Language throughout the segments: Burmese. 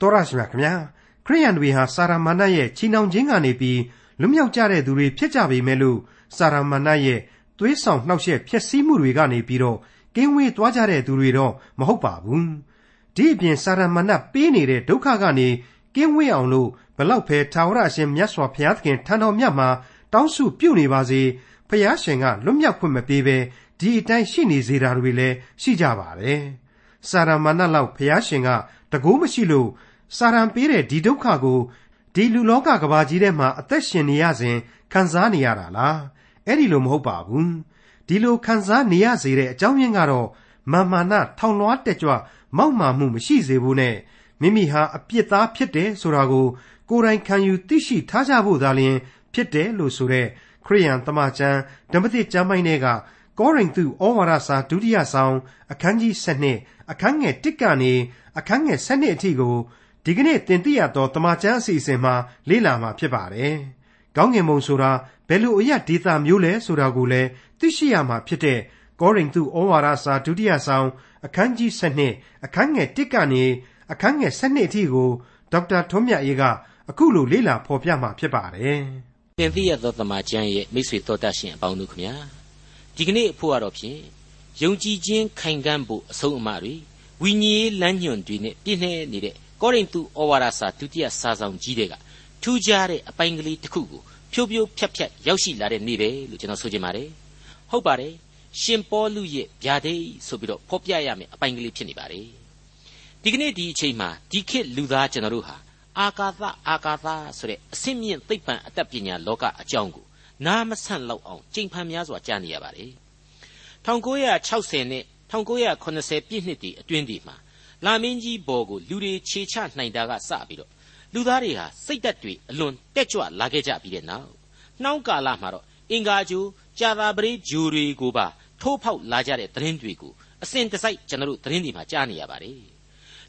တော်ရရှိမြခင်ဗျာခရိယန်တွေဟာစာရမာနရဲ့ချီနှောင်ခြင်းကနေပြီးလွတ်မြောက်ကြတဲ့သူတွေဖြစ်ကြပေမဲ့လို့စာရမာနရဲ့သွေးဆောင်နှောက်ယှက်ဖျက်ဆီးမှုတွေကနေပြီးတော့ကင်းဝေးသွားကြတဲ့သူတွေတော့မဟုတ်ပါဘူးဒီအပြင်စာရမာနပေးနေတဲ့ဒုက္ခကနေကင်းဝေးအောင်လို့ဘလောက်ပဲထာဝရအရှင်မြတ်စွာဘုရားသခင်ထံတော်မြတ်မှာတောင်းစုပြုနေပါစေဖျားရှင်ကလွတ်မြောက်ခွင့်မပေးဘဲဒီအတိုင်းရှိနေစေတာတွေလည်းရှိကြပါတယ်စာရမာနလောက်ဖျားရှင်ကတကိုးမရှိလို့ စာရန်ပေးတဲ့ဒီဒုက္ခကိုဒီလူလောကကဘာကြီးထဲမှာအသက်ရှင်နေရစဉ်ခံစားနေရတာလားအဲ့ဒီလိုမဟုတ်ပါဘူးဒီလိုခံစားနေရစေတဲ့အကြောင်းရင်းကတော့မာမာနထောင်လွှားတက်ကြွမောက်မာမှုမရှိစေဘူးနဲ့မိမိဟာအပြစ်သားဖြစ်တယ်ဆိုတာကိုကိုယ်တိုင်ခံယူသိရှိထားကြဖို့သာလျှင်ဖြစ်တယ်လို့ဆိုတဲ့ခရိယန်တမန်ကျမ်းဓမ္မသစ်ကျမ်းပိုင်းတွေကကောရိန္သုဩဝါဒစာဒုတိယဆောင်အခန်းကြီး7အခန်းငယ်1ကနေအခန်းငယ်7အထိကို ဒီကနေ့တင်ပြရသောတမန်ကျမ်းအစီအစဉ်မှာလေ့လာမှာဖြစ်ပါတယ်။ကောင်းကင်ဘုံဆိုတာဘယ်လိုအရာဒေသမျိုးလဲဆိုတာကိုလည်းသိရှိရမှာဖြစ်တဲ့ကောရိန္သုဩဝါဒစာဒုတိယဆောင်အခန်းကြီး7အခန်းငယ်1ကနေအခန်းငယ်7အထိကိုဒေါက်တာထွန်းမြတ်အေးကအခုလိုလေ့လာဖော်ပြမှာဖြစ်ပါတယ်။တင်ပြရသောတမန်ကျမ်းရဲ့မိတ်ဆွေတော်တတ်ရှင်အပေါင်းတို့ခင်ဗျာဒီကနေ့အဖို့ကတော့ဖြင့်ယုံကြည်ခြင်းခိုင်ခံ့ဖို့အဆုံးအမတွေဝိညာဉ်ရေးလမ်းညွန်တွေနဲ့ပြည့်နှဲနေတဲ့ ကောရိန္သုဩဝါဒစာဒုတိယစာဆောင်ကြီးတွေကထူးခြားတဲ့အပိုင်းကလေးတစ်ခုကိုဖြိုးဖြိုးဖြတ်ဖြတ်ရောက်ရှိလာတဲ့နေ့ပဲလို့ကျွန်တော်ဆိုချင်ပါတယ်ဟုတ်ပါတယ်ရှင်ပေါလုရဲ့ဗျာဒိတ်ဆိုပြီးတော့ဖော်ပြရမယ်အပိုင်းကလေးဖြစ်နေပါတယ်ဒီကနေ့ဒီအချိန်မှာဒီခေတ်လူသားကျွန်တော်တို့ဟာအာကာသအာကာသဆိုတဲ့အစင်းမြင့်သိပ္ပံအတတ်ပညာလောကအကြောင်းကိုနားမဆန့်လောက်အောင်ကြိမ်ဖန်များစွာကြားနေရပါတယ်1960နဲ့1980ပြည့်နှစ်တွေအတွင်းဒီမှာ လာမင်းကြီးဘော်ကိုလူတွေခြေချနိုင်တာကစပြီးတော့လူသားတွေဟာစိတ်သက်တွေအလွန်တက်ကြွလာခဲ့ကြပြီးတဲ့နောက်နှောင်းကာလမှာတော့အင်္ဂါဂျိုကြာသာပရိဂျိုတွေကိုပါထိုးဖောက်လာကြတဲ့သတင်းတွေကိုအစဉ်တစိုက်ကျွန်တော်တို့သတင်းတွေမှာကြားနေရပါတယ်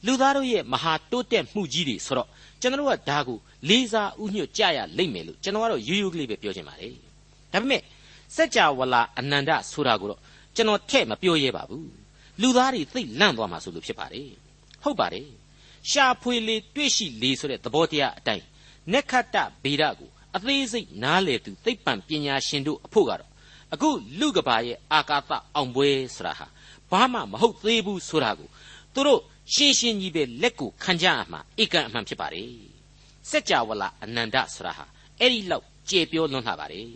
လူသားတို့ရဲ့မဟာတိုးတက်မှုကြီးတွေဆိုတော့ကျွန်တော်ကဒါကိုလေးစားဥညွတ်ကြရလိမ့်မယ်လို့ကျွန်တော်ကတော့ရိုးရိုးကလေးပဲပြောချင်ပါတယ်ဒါပေမဲ့စัจ java လာအနန္တဆိုတာကိုတော့ကျွန်တော်ထဲ့မပြောရဲပါဘူးလူသားတွေသိလန့်သွားမှာဆိုလို့ဖြစ်ပါတယ် ဟုတ်ပါတယ်ရှာဖွေလေတွေ့ရှိလေဆိုတဲ့သဘောတရားအတိုင်းနက္ခတ္တဗေဒကိုအသေးစိတ်နားလေသူသိပ္ပံပညာရှင်တို့အဖို့ကတော့အခုလူကဘာရဲ့အာကာသအောင်ပွဲဆိုတာဟာဘာမှမဟုတ်သေးဘူးဆိုတာကိုသူတို့ရှင်းရှင်းကြီးပဲလက်ကိုခံကြအမှဧကန်အမှန်ဖြစ်ပါတယ်စัจ java လာအနန္တဆိုတာဟာအဲ့ဒီလောက်ကျေပြောလွန်းလှပါတယ်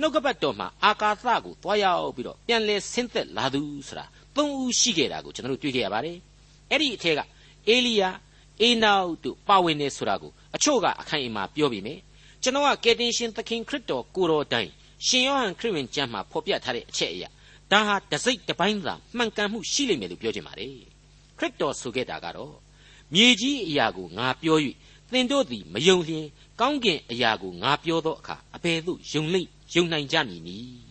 နှုတ်ကပတ်တော်မှာအာကာသကိုတွားရောက်ပြီးတော့ပြန်လဲဆင်းသက်လာသူဆိုတာသုံးဦးရှိခဲ့တာကိုကျွန်တော်တို့တွေ့ကြရပါတယ် အဲ့ဒီအထက်ကအေလိယအေနောက်တို့ပါဝင်နေဆိုတာကိုအချို့ကအခိုင်အမာပြောပြီးမြဲကျွန်တော်ကကယ်တင်ရှင်သခင်ခရစ်တော်ကိုတော်တိုင်ရှင်ယောဟန်ခရစ်ဝင်ကျမ်းမှာဖော်ပြထားတဲ့အချက်အရာဒါဟာတစိတ်တစ်ပိုင်းသာမှန်ကန်မှုရှိလိမ့်မယ်လို့ပြောချင်ပါတယ်ခရစ်တော်ဆိုခဲ့တာကတော့မြေကြီးအရာကိုငါပြော၍သင်တို့သည်မယုံလျင်ကောင်းကင်အရာကိုငါပြောသောအခါအဘယ်သို့ယုံလိမ့်ယုံနိုင်ကြမည်နည်း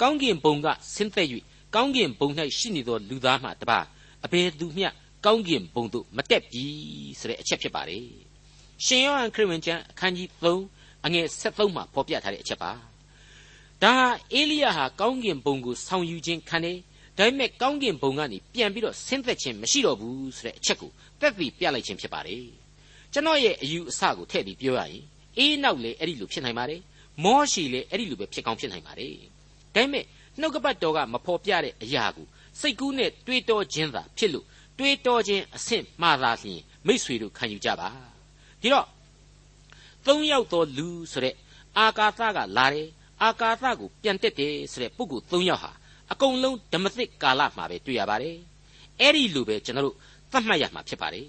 ကောင်းကင်ဘုံကဆင်းသက်၍ကောင်းကင်ဘုံ၌ရှိနေသောလူသားမှတပါ အဘယ်သူမျှကောင်းကင်ဘုံသို့မတက်ပြီဆိုတဲ့အချက်ဖြစ်ပါတယ်ရှင်ယောဟန်ခရစ်ဝင်ကျမ်းအခန်းကြီး3အငယ်73မှာဖော်ပြထားတဲ့အချက်ပါဒါဟာအေလိယဟာကောင်းကင်ဘုံကိုဆောင်ယူခြင်းခံတယ်ဒါပေမဲ့ကောင်းကင်ဘုံကနေပြန်ပြီးတော့ဆင်းသက်ခြင်းမရှိတော့ဘူးဆိုတဲ့အချက်ကိုသက်သေပြလိုက်ခြင်းဖြစ်ပါတယ်ကျွန်တော်ရဲ့အယူအဆကိုထည့်ပြီးပြောရရင်အေးနောက်လေအဲ့ဒီလိုဖြစ်နိုင်ပါတယ်မောရှိလေအဲ့ဒီလိုပဲဖြစ်ကောင်းဖြစ်နိုင်ပါတယ်ဒါပေမဲ့နှုတ်ကပတ်တော်ကမဖော်ပြတဲ့အရာကို စိတ်ကူးနဲ့တွေးတောခြင်းသာဖြစ်လို့တွေးတောခြင်းအဆင့်မှားသာလျှင်မိษွေတို့ခံယူကြပါဒီတော့သုံးယောက်သောလူဆိုတဲ့အာကာသကလာတယ်အာကာသကိုပြန်တက်တယ်ဆိုတဲ့ပုဂ္ဂိုလ်သုံးယောက်ဟာအကုန်လုံးဓမ္မသစ်ကာလမှာပဲတွေ့ရပါတယ်အဲ့ဒီလိုပဲကျွန်တော်တို့သတ်မှတ်ရမှာဖြစ်ပါတယ်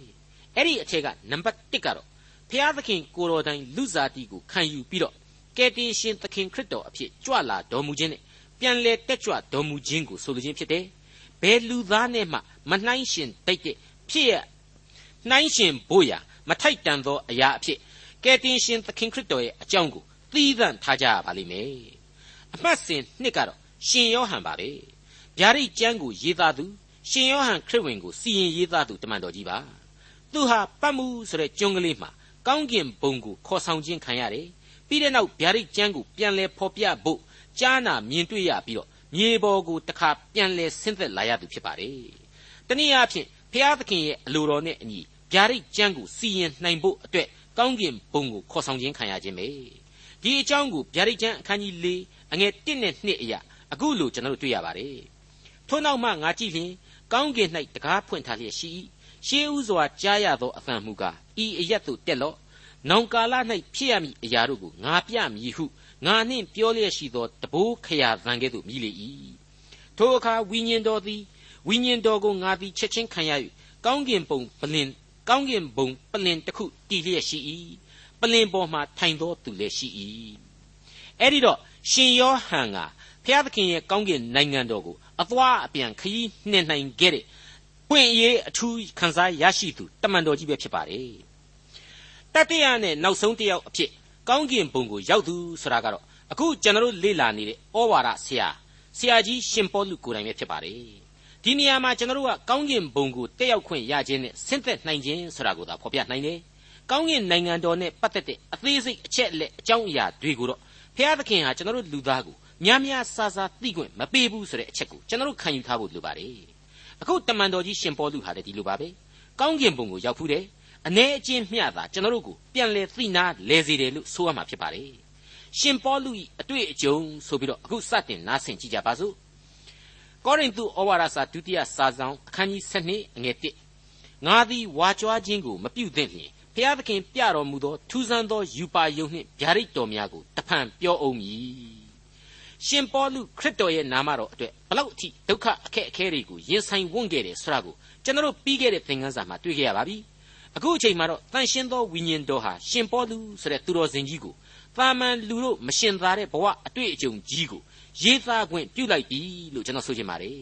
အဲ့ဒီအထက်ကနံပါတ်1ကတော့ဘုရားသခင်ကိုတော်တိုင်လူစားတီကိုခံယူပြီးတော့ကယ်တင်ရှင်သခင်ခရစ်တော်အဖြစ်ကြွလာတော်မူခြင်းနဲ့ပြန်လဲတက်ကြွတော်မူခြင်းကိုဆိုလိုခြင်းဖြစ်တယ်။ ဘယ်လူသားနဲ့မှမနှိုင်းရှင်တိုက်တဲ့ဖြစ်ရနှိုင်းရှင်ဖို့ရမထိုက်တန်သောအရာအဖြစ်ကယ်တင်ရှင်သခင်ခရစ်တော်ရဲ့အကြောင်းကိုသီးသန့်ထားကြရပါလိမ့်မယ်။အမှတ်စဉ်နှစ်ကတော့ရှင်ယောဟန်ပါပဲ။ဗျာဒိတ်ကျမ်းကိုရေးသားသူရှင်ယောဟန်ခရစ်ဝင်ကိုစီရင်ရေးသားသူတမန်တော်ကြီးပါ။သူဟာပတ်မှုဆိုတဲ့ကျွန်းကလေးမှာကောင်းကင်ဘုံကိုခေါ်ဆောင်ခြင်းခံရတယ်။ပြီးတဲ့နောက်ဗျာဒိတ်ကျမ်းကိုပြန်လဲဖော်ပြဖို့ကြားနာမြင်တွေ့ရပြီးတော့ မြေပေါ်ကိုတခါပြန်လဲဆင်းသက်လာရသူဖြစ်ပါတယ်။တနည်းအားဖြင့်ဖျားသခင်ရဲ့အလိုတော်နဲ့အညီဗျာဒိတ်ကျမ်းကိုစီရင်နိုင်ဖို့အတွက်ကောင်းကင်ဘုံကိုခေါ်ဆောင်ခြင်းခံရခြင်းပဲဒီအကြောင်းကိုဗျာဒိတ်ကျမ်းအခန်းကြီး၄အငယ်1နဲ့2အရာအခုလိုကျွန်တော်တို့တွေ့ရပါတယ်ထို့နောက်မှငါကြည့်လျင်ကောင်းကင်၌တကားဖွင့်ထားလျက်ရှိ၏ရှေးဥစွာကြားရသောအသံမူကားဤအရက်သို့တက်လော့နောင်ကာလ၌ဖြစ်ရမည့်အရာတို့ကိုငါပြမည်ဟု ငါနှင့်ပြောလျက်ရှိသောတဘိုးခရာသံကဲ့သို့မြည်လေ၏ထိုအခါဝိညာဉ်တော်သည်ဝိညာဉ်တော်ကိုငါသည်ချက်ချင်းခံရ၍ကောင်းကင်ဘုံပလင်ကောင်းကင်ဘုံပလင်တစ်ခုတည်လျက်ရှိ၏ပလင်ပေါ်မှာထိုင်သောသူလည်းရှိ၏အဲ့ဒီတော့ရှင်ယောဟန်ကဖျားသခင်ရဲ့ကောင်းကင်နိုင်ငံတော်ကိုအသွားအပြန်ခရီးနှင်နိုင်ခဲ့တဲ့ပွင့်ရေးအထူးခံစားရရှိသူတမန်တော်ကြီးပဲဖြစ်ပါတယ်တတိယနဲ့နောက်ဆုံးတစ်ယောက်အဖြစ် ကောင်းကင်ဘုံကိုရောက်သူဆိုတာကတော့အခုကျွန်တော်လေ့လာနေတဲ့ဩဝါဒဆရာဆရာကြီးရှင်ပေါလုကိုယ်တိုင်ပဲဖြစ်ပါတယ်ဒီနေရာမှာကျွန်တော်တို့ကကောင်းကင်ဘုံကိုတက်ရောက်ခွင့်ရခြင်းနဲ့ဆင့်သက်နိုင်ခြင်းဆိုတာကိုသာဖော်ပြနိုင်တယ်ကောင်းကင်နိုင်ငံတော်နဲ့ပတ်သက်တဲ့အသေးစိတ်အချက်အလက်အကြောင်းအရာတွေကိုတော့ဖျားသခင်ဟာကျွန်တော်တို့လူသားကိုများများဆာဆာသိခွင့်မပေးဘူးဆိုတဲ့အချက်ကိုကျွန်တော်တို့ခံယူထားဖို့လိုပါတယ်အခုတမန်တော်ကြီးရှင်ပေါလုဟာလည်းဒီလိုပါပဲကောင်းကင်ဘုံကိုရောက်ဖူးတယ် အ ਨੇ အချင်းမျှတာကျွန်တော်တို့ကိုပြန်လဲသိနာလဲစေတယ်လို့ဆိုရမှာဖြစ်ပါတယ်ရှင်ပေါလု၏အတွေ့အကြုံဆိုပြီးတော့အခုစတင်နားဆင်ကြည့်ကြပါစို့ကောရိန္သုဩဝါဒစာဒုတိယစာဆောင်အခန်းကြီး7အငယ်1ငါသည်ဝါကြွားခြင်းကိုမပြုသင့်လျင်ဖျားသခင်ပြတော်မူသောထူးဆန်းသောယူပါယုံနှင့်ဗျာဒိတ်တော်များကိုတဖန်ပြောအောင်မည်ရှင်ပေါလုခရစ်တော်ရဲ့နာမတော်အတွက်ဘလောက်အထိဒုက္ခအခက်အခဲတွေကိုရင်ဆိုင်ဝန်းခဲ့တယ်ဆိုတာကိုကျွန်တော်ပြီးခဲ့တဲ့သင်ခန်းစာမှာတွေ့ခဲ့ရပါပြီ အခုအချိန်မှာတော့တန်ရှင်းသောဝိညာဉ်တော်ဟာရှင်ပေါလုဆိုတဲ့သူတော်စင်ကြီးကိုသာမန်လူတို့မရှင်သာတဲ့ဘဝအတွေ့အကြုံကြီးကိုရေးသားခွင့်ပြုလိုက်ပြီလို့ကျွန်တော်ဆိုချင်ပါတယ်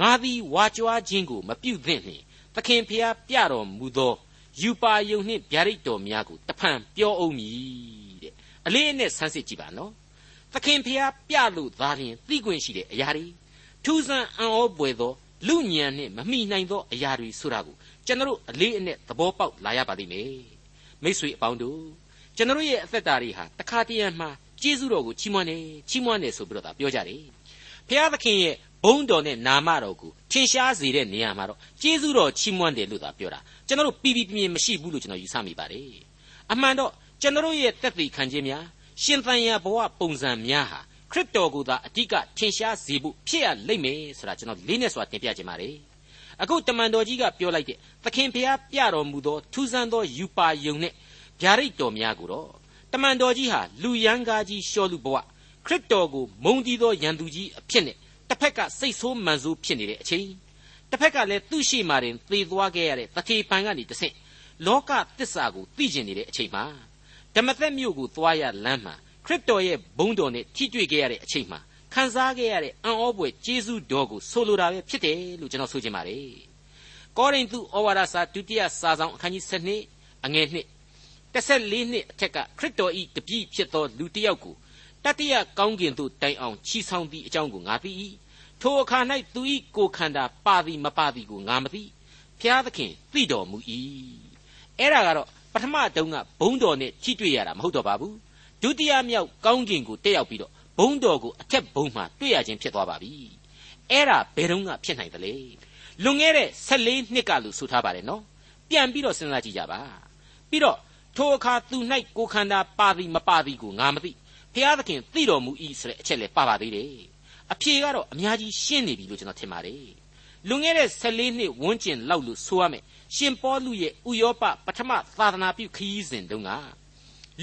ငါသည်ဝါကြွားခြင်းကိုမပြုသင့်နှင့်သခင်ဖျားပြတော်မူသောယူပါယုံနှင့်ဗျာဒိတ်တော်များကိုတဖန်ပြောအောင်မည်တဲ့အလေးအနက်ဆန်းစစ်ကြည့်ပါနော်သခင်ဖျားပြလို့သာလျှင်သိခွင့်ရှိတဲ့အရာတွေထူးဆန်းအံ့ဩပွေသောလူညံနှင့်မမိနိုင်သောအရာတွေဆိုတာကို ကျွန်တော်အလေးအနက်သဘောပေါက်လာရပါလိမ့်မယ်မိษွေအပေါင်းတို့ကျွန်တော်ရဲ့အသက်တာတွေဟာတခါတရံမှာကျေးဇူးတော်ကိုချီးမွမ်းတယ်ချီးမွမ်းတယ်ဆိုပြီးတော့ပြောကြတယ်ဖျားသခင်ရဲ့ဘုန်းတော်နဲ့နာမတော်ကိုထင်ရှားစေတဲ့နေရာမှာတော့ကျေးဇူးတော်ချီးမွမ်းတယ်လို့သာပြောတာကျွန်တော်ပြီးပြီးပြင်းပြင်းမရှိဘူးလို့ကျွန်တော်ယူဆမိပါတယ်အမှန်တော့ကျွန်တော်ရဲ့သက်သေခံခြင်းများရှင်သန်ရာဘဝပုံစံများဟာခရစ်တော်ကိုသာအဓိကထင်ရှားစေဖို့ဖြစ်ရလိမ့်မယ်ဆိုတာကျွန်တော်လေးနဲ့စွာတင်ပြခြင်းပါတယ် အခုတမန်တော်ကြီးကပြောလိုက်တဲ့သခင်ဖျားပြတော်မူသောထူးဆန်းသောယူပါယုံနဲ့ဗျာဒိတ်တော်များကိုတော့တမန်တော်ကြီးဟာလူရန်ကားကြီးရှောလူဘဝခရစ်တော်ကိုမုံတီးသောရန်သူကြီးအဖြစ်နဲ့တစ်ဖက်ကစိတ်ဆိုးမှန်ဆိုးဖြစ်နေတဲ့အချိန်တစ်ဖက်ကလည်းသူ့ရှိမှတင်သေသွားခဲ့ရတဲ့တထေပံကနေတဆင့်လောကသစ္စာကိုသိကျင်နေတဲ့အချိန်မှာဓမ္မသက်မြို့ကိုသွားရလမ်းမှာခရစ်တော်ရဲ့ဘုန်းတော်နဲ့ထိတွေ့ခဲ့ရတဲ့အချိန်မှာ ခံစားခဲ့ရတဲ့အံ့ဩဖွယ်ကျေးဇူးတော်ကိုဆိုလိုတာပဲဖြစ်တယ်လို့ကျွန်တော်ဆိုချင်ပါတယ်။ကောရိန္သုဩဝါဒစာဒုတိယစာဆောင်အခန်းကြီး7အငယ်1 14နှစ်အထက်ကခရစ်တော်ဤတပည့်ဖြစ်သောလူတစ်ယောက်ကိုတတိယကောင်းကင်သို့တိုင်အောင်ချီဆောင်သည့်အကြောင်းကိုငါသိ၏ထိုအခါ၌သူ၏ကိုယ်ခန္ဓာပါသည်မပါသည်ကိုငါမသိဖျားသခင်သိတော်မူ၏အဲ့ဒါကတော့ပထမတုန်းကဘုံတော်နဲ့ထိတွေ့ရတာမဟုတ်တော့ပါဘူးဒုတိယမြောက်ကောင်းကင်ကိုတက်ရောက်ပြီးတော့ ဘုံတော်ကိုအထက်ဘုံမှာတွေ့ရခြင်းဖြစ်သွားပါပြီအဲ့ဒါဘယ်တော့မှဖြစ်နိုင်သလဲလွန်ခဲ့တဲ့14နှစ်ကလို့ဆိုထားပါတယ်နော်ပြန်ပြီးတော့စဉ်းစားကြည့်ကြပါပြီးတော့ထိုအခါသူ၌ကိုခန္ဓာပါသည်မပါသည်ကိုငါမသိဖျားသခင်သိတော်မူ၏ဆိုတဲ့အချက်လည်းပါပါသေးတယ်အဖြေကတော့အများကြီးရှင်းနေပြီလို့ကျွန်တော်ထင်ပါတယ်လွန်ခဲ့တဲ့14နှစ်ဝန်းကျင်လောက်လို့ဆိုရမယ်ရှင်ပေါလုရဲ့ဥယောပပထမသာသနာပြုခရီးစဉ်တုန်းက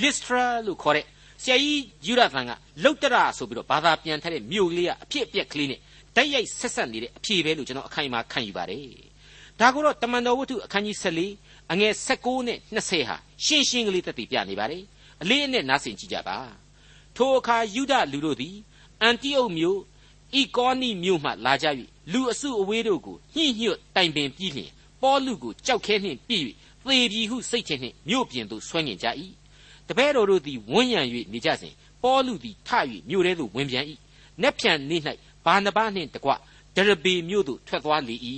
လစ်ထရာလို့ခေါ်တဲ့ ဆရာကြီးယူရသန်ကလုတ်တရဆိုပြီးတော့ဘာသာပြန်ထားတဲ့မြို့ကလေးကအဖြစ်အပျက်ကလေးနဲ့တိုက်ရိုက်ဆက်ဆက်နေတဲ့အဖြေပဲလို့ကျွန်တော်အခိုင်အမာခံယူပါတယ်ဒါကိုတော့တမန်တော်ဝတ္ထုအခန်းကြီး14အငယ်16နဲ့20ဟာရှင်းရှင်းကလေးသက်သေပြနေပါတယ်အလေးအနက်နားဆင်ကြည့်ကြပါထိုအခါယူဒလူတို့သည်အန်တိအုတ်မြို့ဤကောနိမြို့မှလာကြ၍လူအစုအဝေးတို့ကိုညှိညွတ်တိုင်ပင်ပြီးလျှင်ပေါလုကိုကြောက်ခဲနှင့်ပြည့်၍သေပြီဟုစိတ်ချင်းနှင့်မြို့ပြင်သို့ဆွဲငင်ကြ၏ တပည့်တော်တို့သည်ဝန်းရံ၍နေကြစဉ်ပေါလုသည်ထ၍မြို့ထဲသို့ဝင်ပြန်၏နက်ဖြန်နေ့၌ဘာနဘနှင့်တကွဒရဘေမြို့သို့ထွက်သွားလေ၏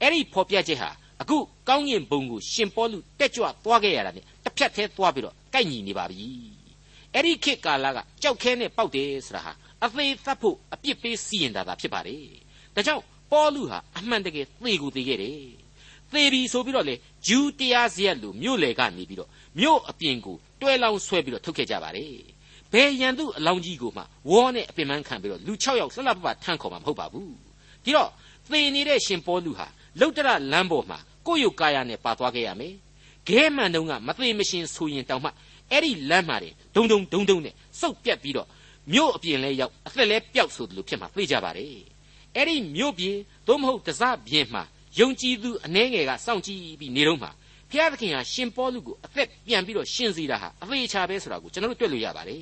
အဲ့ဒီဖော်ပြချက်ဟာအခုကောင်းကင်ဘုံကိုရှင်ပေါလုတက်ကြွသွားခဲ့ရတာ ਨੇ တစ်ဖြတ်သေးသွားပြီးတော့ကိုက်ညီနေပါပြီအဲ့ဒီခေတ်ကာလကကြောက်ခဲနဲ့ပေါက်တယ်ဆိုတာဟာအသေးသတ်ဖို့အပြစ်ပေးစီရင်တာသာဖြစ်ပါတယ်ဒါကြောင့်ပေါလုဟာအမှန်တကယ်သေကိုသေခဲ့တယ်သေပြီဆိုပြီးတော့လေဂျူးတရားစရက်လူမြို့လေကနေပြီးတော့ မြို့အပြင်ကိုတွဲလောင်းဆွဲပြီးတော့ထုတ်ခဲ့ကြပါတယ်ဘယ်ရန်သူအလောင်းကြီးကိုမှဝေါနဲ့အပင်ပန်းခံပြီးတော့လူ6ယောက်လှလှပပထန့်ခေါ်မှာမဟုတ်ပါဘူးဒီတော့သေနေတဲ့ရှင်ပေါလုဟာလုတ်တရလမ်းပေါ်မှာကိုယ့်ရုပ်ကာယနဲ့ပါသွားခဲ့ရမယ်ခဲမှန်တုံးကမသေမရှင်ဆိုရင်တောင်မှအဲ့ဒီလမ်းမှာတင်ဒုံဒုံဒုံဒုံနဲ့စုပ်ပြတ်ပြီးတော့မြို့အပြင်လဲရောက်အသက်လဲပျောက်ဆိုသလိုဖြစ်မှာသိကြပါတယ်အဲ့ဒီမြို့ပြင်သို့မဟုတ်တစပြင်မှာယုံကြည်သူအနှဲငယ်ကစောင့်ကြည့်ပြီးနေတော့မှာ ဖျားသခင်ဟာရှင်ပေါလုကိုအသက်ပြန်ပြီးတော့ရှင်စေတာဟာအသေးချာပဲဆိုတာကိုကျွန်တော်တို့တွေ့လို့ရပါတယ်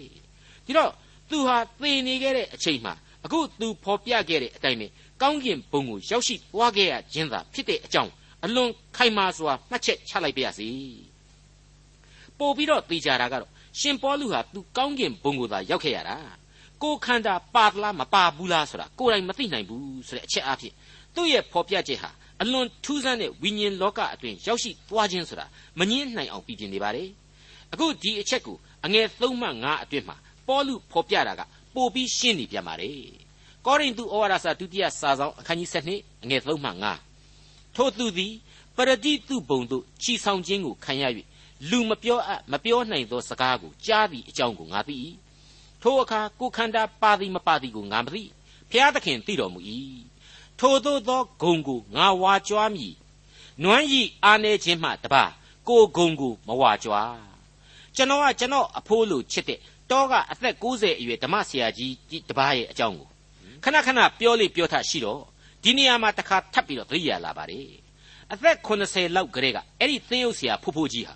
ဒီတော့သူဟာသေနေခဲ့တဲ့အချိန်မှာအခုသူဖော်ပြခဲ့တဲ့အတိုင်းပဲကောင်းကင်ဘုံကိုရောက်ရှိသွားခဲ့ရခြင်းသာဖြစ်တဲ့အကြောင်းအလွန်ခိုင်မာစွာမှတ်ချက်ချလိုက်ပါရစေပို့ပြီးတော့သိကြတာကတော့ရှင်ပေါလုဟာသူကောင်းကင်ဘုံကိုသာရောက်ခဲ့ရတာကိုခန္ဓာပါသလားမပါဘူးလားဆိုတာကိုယ်တိုင်မသိနိုင်ဘူးဆိုတဲ့အချက်အဖြစ်သူ့ရဲ့ဖော်ပြချက်ဟာ အလွန်ထူးဆန်းတဲ့ဝိညာဉ်လောကအတွင်းရောက်ရှိသွားခြင်းဆိုတာမငင်းနိုင်အောင်ပြည်ပြနေပါတယ်အခုဒီအချက်ကိုအငယ်3မှ5အတွင်းမှာပေါလုဖော်ပြတာကပို့ပြီးရှင်းနေပြန်ပါတယ်ကောရိန္သုဩဝါဒစာဒုတိယစာဆောင်အခန်းကြီး7အငယ်3မှ5ထို့သူသည်ပရတိတုဘုံတို့ချီဆောင်ခြင်းကိုခံရ၍လူမပြောအပ်မပြောနိုင်သောစကားကိုကြားသည့်အကြောင်းကိုငါသိ၏ထိုအခါကိုခန္ဓာပါသည်မပါသည်ကိုငါမသိဖျားသခင်သိတော်မူ၏ ထိုသို့သောဂုံကိုငါဝါကြွားမည်နွမ်းဤအာနေခြင်းမှတပါကိုဂုံကိုမဝါကြွားကျွန်တော်ကကျွန်တော်အဖိုးလိုချစ်တဲ့တောကအသက်60အရွယ်ဓမ္မဆရာကြီးတပါးရဲ့အကြောင်းကိုခဏခဏပြောလေပြောထရှိတော့ဒီနေရာမှာတစ်ခါထပ်ပြီးတော့သတိရလာပါတယ်အသက်80လောက်ကလေးကအဲ့ဒီသင်းရုပ်ဆရာဖူဖူကြီးဟာ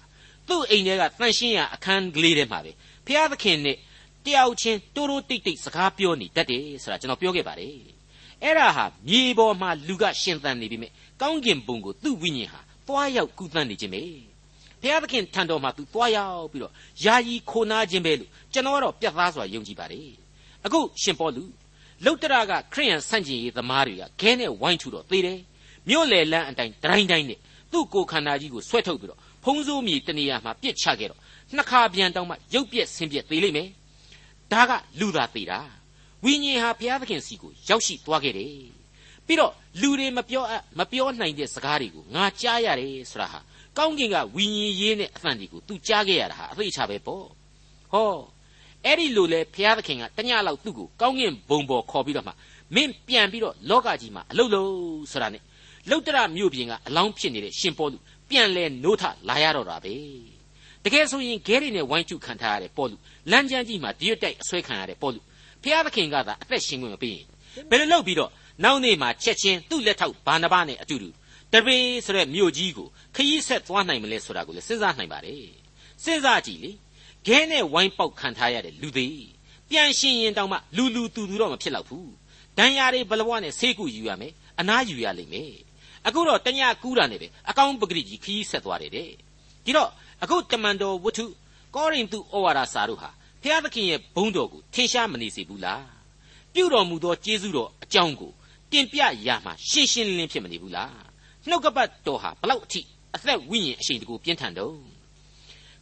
သူ့အိမ်ထဲကတန်ရှင်းရအခန်းကလေးထဲမှာပဲဖျားသခင်နဲ့တယောက်ချင်းတိုးတိုးတိတ်တိတ်စကားပြောနေတတ်တယ်ဆိုတာကျွန်တော်ပြောခဲ့ပါတယ် အဲ့ဒါဟာမြေပေါ်မှာလူကရှင်သန်နေပြီမြဲကောင်းကင်ဘုံကိုသူ့ဝိညာဉ်ဟာသွားရောက်ကူးသန်းနေခြင်းပဲဘုရားသခင်ထံတော်မှာသူသွားရောက်ပြီးတော့ယာယီခိုနာခြင်းပဲလို့ကျွန်တော်ကတော့ပြတ်သားစွာယုံကြည်ပါတယ်အခုရှင်ပေါလုလုတ်တရကခရိယန်ဆန့်ကျင်ရေးသမားတွေကခဲနဲ့ဝိုင်းထူတော့သေတယ်မြို့လေလန်းအတိုင်းတိုင်းတိုင်းနဲ့သူ့ကိုယ်ခန္ဓာကြီးကိုဆွဲထုတ်ပြီးတော့ဖုံးစိုးမြေတနေရာမှာပြစ်ချခဲ့တော့နှစ်ခါပြန်တောင်းမှရုပ်ပြက်ဆင်းပြက်သေးလိမ့်မယ်ဒါကလူသာသေးတာ ဝိညာဉ်ဟာဘုရားသခင်စီကိုရောက်ရှိသွားခဲ့တယ်ပြီးတော့လူတွေမပြောအပ်မပြောနိုင်တဲ့စကားတွေကိုငါကြားရတယ်ဆိုတာဟာကောင်းကင်ကဝိညာဉ်ရေးနဲ့အသံတွေကို तू ကြားခဲ့ရတာဟာအသေးချပဲပေါ့ဟောအဲ့ဒီလိုလဲဘုရားသခင်ကတညလောက်သူ့ကိုကောင်းကင်ဘုံပေါ်ခေါ်ပြီးတော့မှမင်းပြန်ပြီးတော့လောကကြီးမှာအလုတ်လို့ဆိုတာနဲ့လုတ်တရမြို့ပြင်ကအလောင်းဖြစ်နေတဲ့ရှင်ပေါလုပြန်လဲနိုးထလာရတော့တာပဲတကယ်ဆိုရင်ဂဲရီနဲ့ဝိုင်းကျုခံထားရတဲ့ပေါလုလမ်းကြမ်းကြီးမှာဒီရွတ်တိုက်အဆွဲခံရတဲ့ပေါလု ဖျားသခင်ကသာအသက်ရှင်ခွင့်မပေးရင်ဘယ်လိုလုပ်ပြီးတော့နောက်နေ့မှာချက်ချင်းသူ့လက်ထောက်ဘာနဘနဲ့အတူတူတပေဆိုတဲ့မြို့ကြီးကိုခရီးဆက်သွားနိုင်မလဲဆိုတာကိုလည်းစဉ်းစားနိုင်ပါတယ်စဉ်းစားကြည့်လေခဲနဲ့ဝိုင်းပေါက်ခံထားရတဲ့လူသေးပြန်ရှင်ရင်တောင်မှလူလူတူတူတော့မဖြစ်တော့ဘူးဒဏ်ရာတွေဘလဘွားနဲ့ဆေးကုယူရမယ်အနားယူရလိမ့်မယ်အခုတော့တညကူးတာနဲ့ပဲအကောင်းပဂရိကြီးခရီးဆက်သွားတယ်တဲ့ဒီတော့အခုတမန်တော်ဝတ္ထုကောရိန္သုဩဝါဒစာတို့ဟာ ဖျားသခင်ရဲ့ဘုန်းတော်ကိုထင်ရှားမနေစေဘူးလားပြုတော်မူသောကျေးဇူးတော်အကြောင်းကိုတင်ပြရမှာရှင်းရှင်းလင်းလင်းဖြစ်မနေဘူးလားနှုတ်ကပတ်တော်ဟာဘလောက်အထိအသက်ဝိညာဉ်အရှိန်တကူပြင်းထန်တော့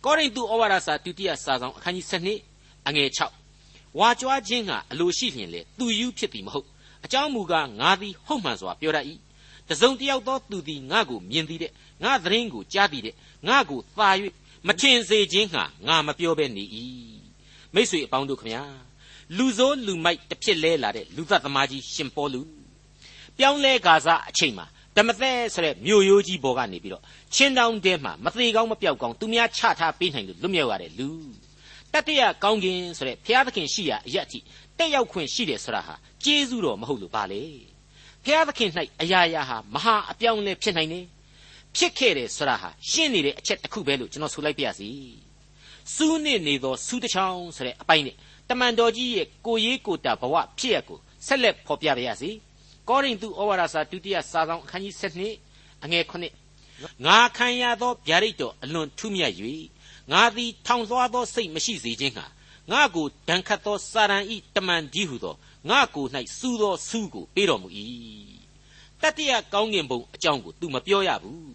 ကောရိန္သုဩဝါဒစာဒုတိယစာဆောင်အခန်းကြီး7အငယ်6ဝါကြွားခြင်းကအလိုရှိလျင်လေသူယူဖြစ်သည်မဟုတ်အကြောင်းမူကားငါသည်ဟုတ်မှန်စွာပြောတတ်၏တစုံတယောက်သောသူသည်ငါကိုမြင်သည်တဲ့ငါသတင်းကိုကြားသည်တဲ့ငါကိုသာ၍မထင်စေခြင်းဟာငါမပြောဘဲနေ၏ မိษွေအပေါင်းတို့ခမညာလူဆိုးလူမိုက်တစ်ဖြစ်လဲလာတဲ့လူသက်သမားကြီးရှင်ပေါလုပြောင်းလဲဂါဇအချိန်မှာဓမ္မသက်ဆိုတဲ့မြို့ရိုးကြီးဘော်ကနေပြီးတော့ချင်းတောင်းတဲမှာမသေးကောင်းမပြောက်ကောင်းသူများချထားပေးနိုင်လို့လွတ်မြောက်ရတဲ့လူတတရကောင်းကင်ဆိုတဲ့ဘုရားသခင်ရှိရာအရက်အထိတက်ရောက်ခွင့်ရှိတယ်ဆိုတာဟာကျေးဇူးတော်မဟုတ်လို့ပါလေဘုရားသခင်၌အရာရာဟာမဟာအပြောင်းလဲဖြစ်နိုင်တယ်ဖြစ်ခဲ့တယ်ဆိုတာဟာရှင်းနေတဲ့အချက်တစ်ခုပဲလို့ကျွန်တော်ဆိုလိုက်ပါရစေ စူးနစ်နေသောစူးတစ်ချောင်းဆိုတဲ့အပိုင်းနဲ့တမန်တော်ကြီးရဲ့ကိုရေးကိုတာဘဝဖြစ်ရကိုဆက်လက်ဖော်ပြပါရစေကောရိန္သုဩဝါဒစာဒုတိယစာဆောင်အခန်းကြီး7အငယ်9ငါခံရသောဗျာဒိတ်တော်အလွန်ထူးမြတ်၍ငါသည်ထောင်သွားသောစိတ်မရှိစေခြင်းဟာငါကိုဒဏ်ခတ်သောစာရန်ဤတမန်ဒီဟုသောငါကို၌စူးသောစူးကိုပေးတော်မူ၏တတိယကောင်းကင်ဘုံအကြောင်းကို तू မပြောရဘူး